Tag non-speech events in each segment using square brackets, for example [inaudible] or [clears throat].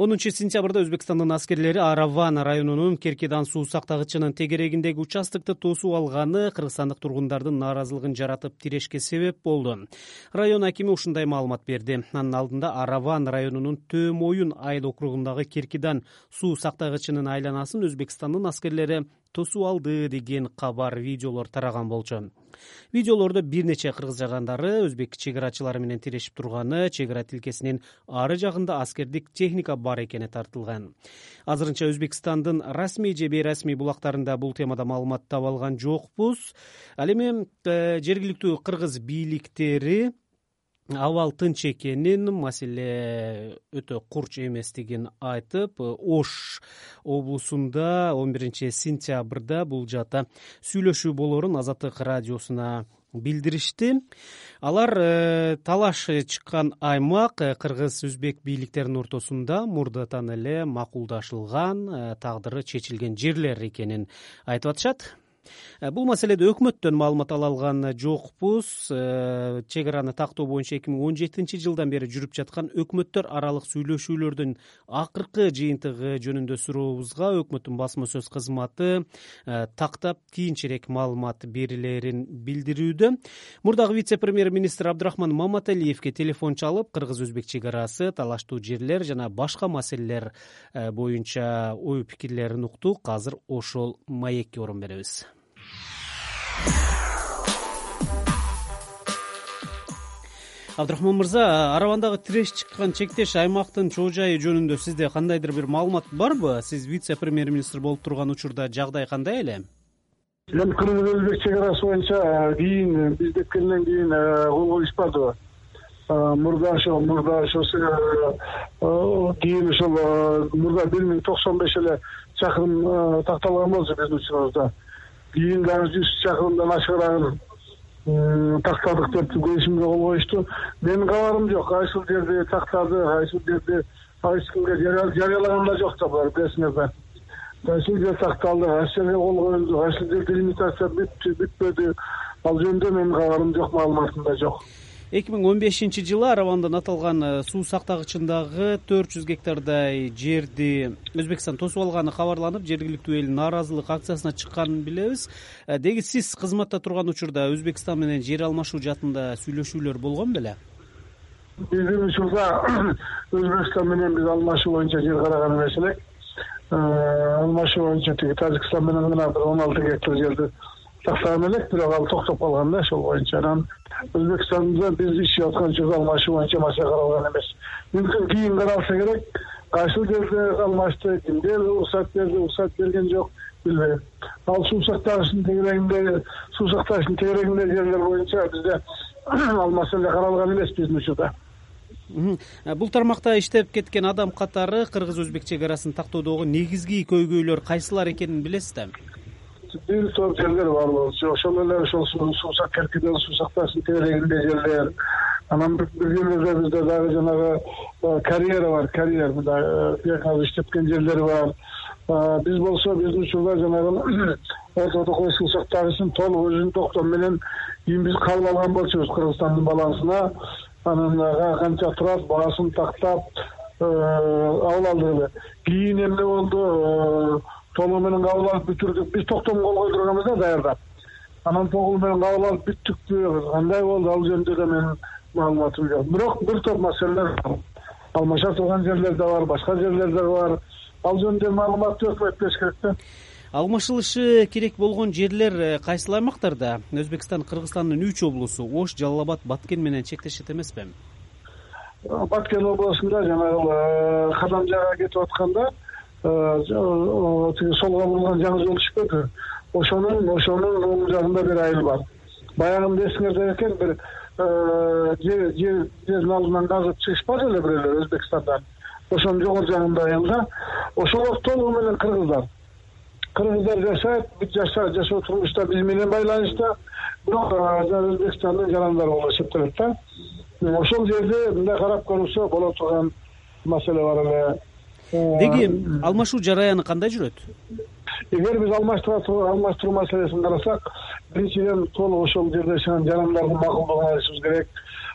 онунчу сентябрда өзбекстандын аскерлери араван районунун керкедан суу сактагычынын тегерегиндеги участокты тосуп алганы кыргызстандык тургундардын нааразылыгын жаратып тирешке себеп болду. Район акими ушундай маалымат берди. Анын алдында араван районунун төө моюн айыл округундагы керкидан суу сактагычынын айланасын өзбекстандын аскерлери тосуп алды деген кабар видеолор тараган болчу. Видеолордо бир нече кыргыз жагандары өзбек чек арачылары менен тирешип турганы чек ара тилкесинин ары жагында аскердик техника бар экени тартылган. Азырынча өзбекстандын расмий же бейрасмий булактарында бул темада маалымат таба алган жокпуз. Ал эми э, жергиликтүү кыргыз бийликтери абал тынч экенин маселе өтө курч эместигин айтып ош облусунда он биринчи сентябрда бул жаатта сүйлөшүү болоорун азаттык радиосуна билдиришти. Алар э, талаш чыккан аймак э, кыргыз өзбек бийликтеринин ортосунда мурдатан эле макулдашылган э, тагдыры чечилген жерлер экенин айтып атышат бул маселеде өкмөттөн маалымат ала алган жокпуз э, чек араны тактоо боюнча эки миң он жетинчи жылдан бери жүрүп жаткан өкмөттөр аралык сүйлөшүүлөрдүн акыркы жыйынтыгы жөнүндө сурообузга өкмөттүн басма сөз кызматы э, тактап кийинчерээк маалымат берилерин билдирүүдө. Мурдагы вице премьер министр абдрахман маматалиевке телефон чалып кыргыз өзбек чек арасы талаштуу жерлер жана башка маселелер боюнча ой пикирлерин уктук. Азыр ошол маекке орун беребиз абдрахман мырза аравандагы тиреш чыккан чектеш аймактын чоо жайы жөнүндө сизде кандайдыр бир маалымат барбы? Сиз вице премьер министр болуп турган учурда жагдай кандай эле? Эми кыргыз өзбек чек арасы боюнча кийин биз кеткенден кийин кол коюшпадыбы мурда ошо мурда ошо кийин ошол мурда бир миң токсон беш эле чакырым такталган болчу биздин учурубузда кийин дагы жүз чакырымдан ашыгыраагын тактадык деп келишимге кол коюшту. Менин кабарым жок. Кайсыл жерде тактады кайсыл жерде эч кимге жарыялаган да жок да булар билесиңер да. Кайсыл жер такталды кайсы жерге кол коюлду кайсыл жерде лимитация бүттү бүтпөдү ал жөнүндө менин кабарым жок маалыматым да жок эки миң он бешинчи жылы аравандын аталган э, суу сактагычындагы төрт жүз гектардай жерди өзбекстан тосуп алганы кабарланып жергиликтүү эл нааразылык акциясына чыкканын билебиз. Э, деги сиз кызматта турган учурда өзбекстан менен жер алмашуу жаатында сүйлөшүүлөр болгон беле? Биздин учурда [clears throat] өзбекстан менен биз алмашуу боюнча жер караган эмес элек. Э, алмашуу боюнча тиги тажикстан менен гана бир он алты гектар жерди тактаган элек бирок ал токтоп калган да ошол боюнча. Анан өзбекстанда биз ишчип аткан учурда алмашуу боюнча маселе каралган эмес. Мүмкүн кийин каралса керек кайсыл жерде алмашты кимдер уруксат берди уруксат берген жок билбейм. Ал суу сактагычтын тегерегиндеги суу сактагычтын тегерегиндеги жерлер боюнча бизде [clears throat] ал маселе каралган эмес биздин учурда. Бул тармакта иштеп кеткен адам катары кыргыз өзбек чек арасын тактоодогу негизги көйгөйлөр кайсылар экенин билесиз да бир топ жерлер бар болчу ошол эле ошол керкиден суу сактагычтын тегерегинде жерлер анан бир жерлерде бизде дагы жанагы карьера бар карьер мындай иштеткен жерлери бар биз болсо биздин учурда жанагы суу сактагычын толук өзүнүн токтому менен кийин биз кабыл алган болчубуз кыргызстандын балансына анан канча турат баасын тактап кабыл алдык эле кийин эмне болду толугу менен кабыл алып бүтүрдүк биз токтому кол койдурганбыз да даярдап. Анан толугу менен кабыл алып бүттүкпү кандай болду ал жөнүндө да менин маалыматым жок. Бирок бир топ маселелер алмаша турган жерлер да бар башка жерлер да бар. Ал жөнүндө маалыматты өкмөт бериш керек да. Алмашылышы керек болгон жерлер э, кайсыл аймактарда? Өзбекстан кыргызстандын үч облусу ош жалал абад баткен менен чектешет эмеспи? Баткен областунда жанагы э, кадамжайга кетип атканда тиги солго бурулган жаңы жол түшпөдү ошонун ошонун оң жагында бир айыл бар. Баягында эсиңерде экен бир э, жер жердин алдынан казып чыгышпады беле бирөөлөр өзбекстандан ошонун жогору жагында айыл да ошолор толугу менен кыргыздар. Кыргыздар жашайт бүт жашоо турмушта биз менен байланышта. Бирок өзбекстандын жарандары болуп эсептелет да. Ошол жерде мындай карап көрүлсө боло турган маселе бар эле деги алмашуу жараяны кандай жүрөт? Эгер биз алмаштыруу маселесин карасак биринчиден толук ошол жерде жашаган жарандардын макулдугун алышыбыз керек.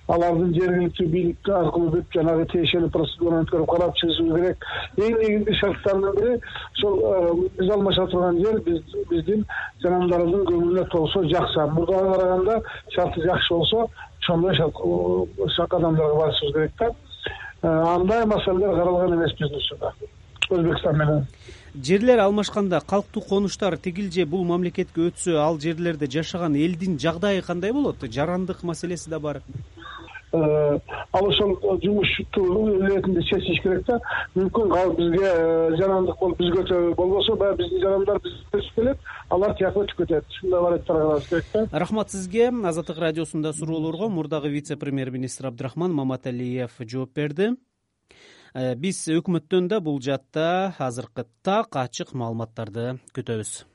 Алардын жергиликтүү бийлик аркылуу бүт жанагы тиешелүү процедураны өткөрүп карап чыгышыбыз керек. Эң негизги шарттардын бири ошол биз алмаша турган жер биздин жарандарыбыздын көңүлүнө толсо жакса мурдага караганда шарты жакшы болсо ошондой кадамдарга барышыбыз керек да андай маселелер каралган эмес биздин учурда өзбекстан менен. Жерлер алмашканда калктуу конуштар тигил же бул мамлекетке өтсө ал жерлерде жашаган элдин жагдайы кандай болот? Жарандык маселеси да бар. Э, ал ошол жумушту иретинде чечиш керек да. Мүмкүн бизге э, жарандык болуп бизге өтө болбосо баягы биздин жарандар келет алар тияка өтүп кетет. Ушундай варианттар караш керек да. Рахмат сизге. Азаттык радиосунда суроолорго мурдагы вице премьер министр абдрахман маматалиев жооп берди. Э, биз өкмөттөн да бул жаатта азыркы так ачык маалыматтарды күтөбүз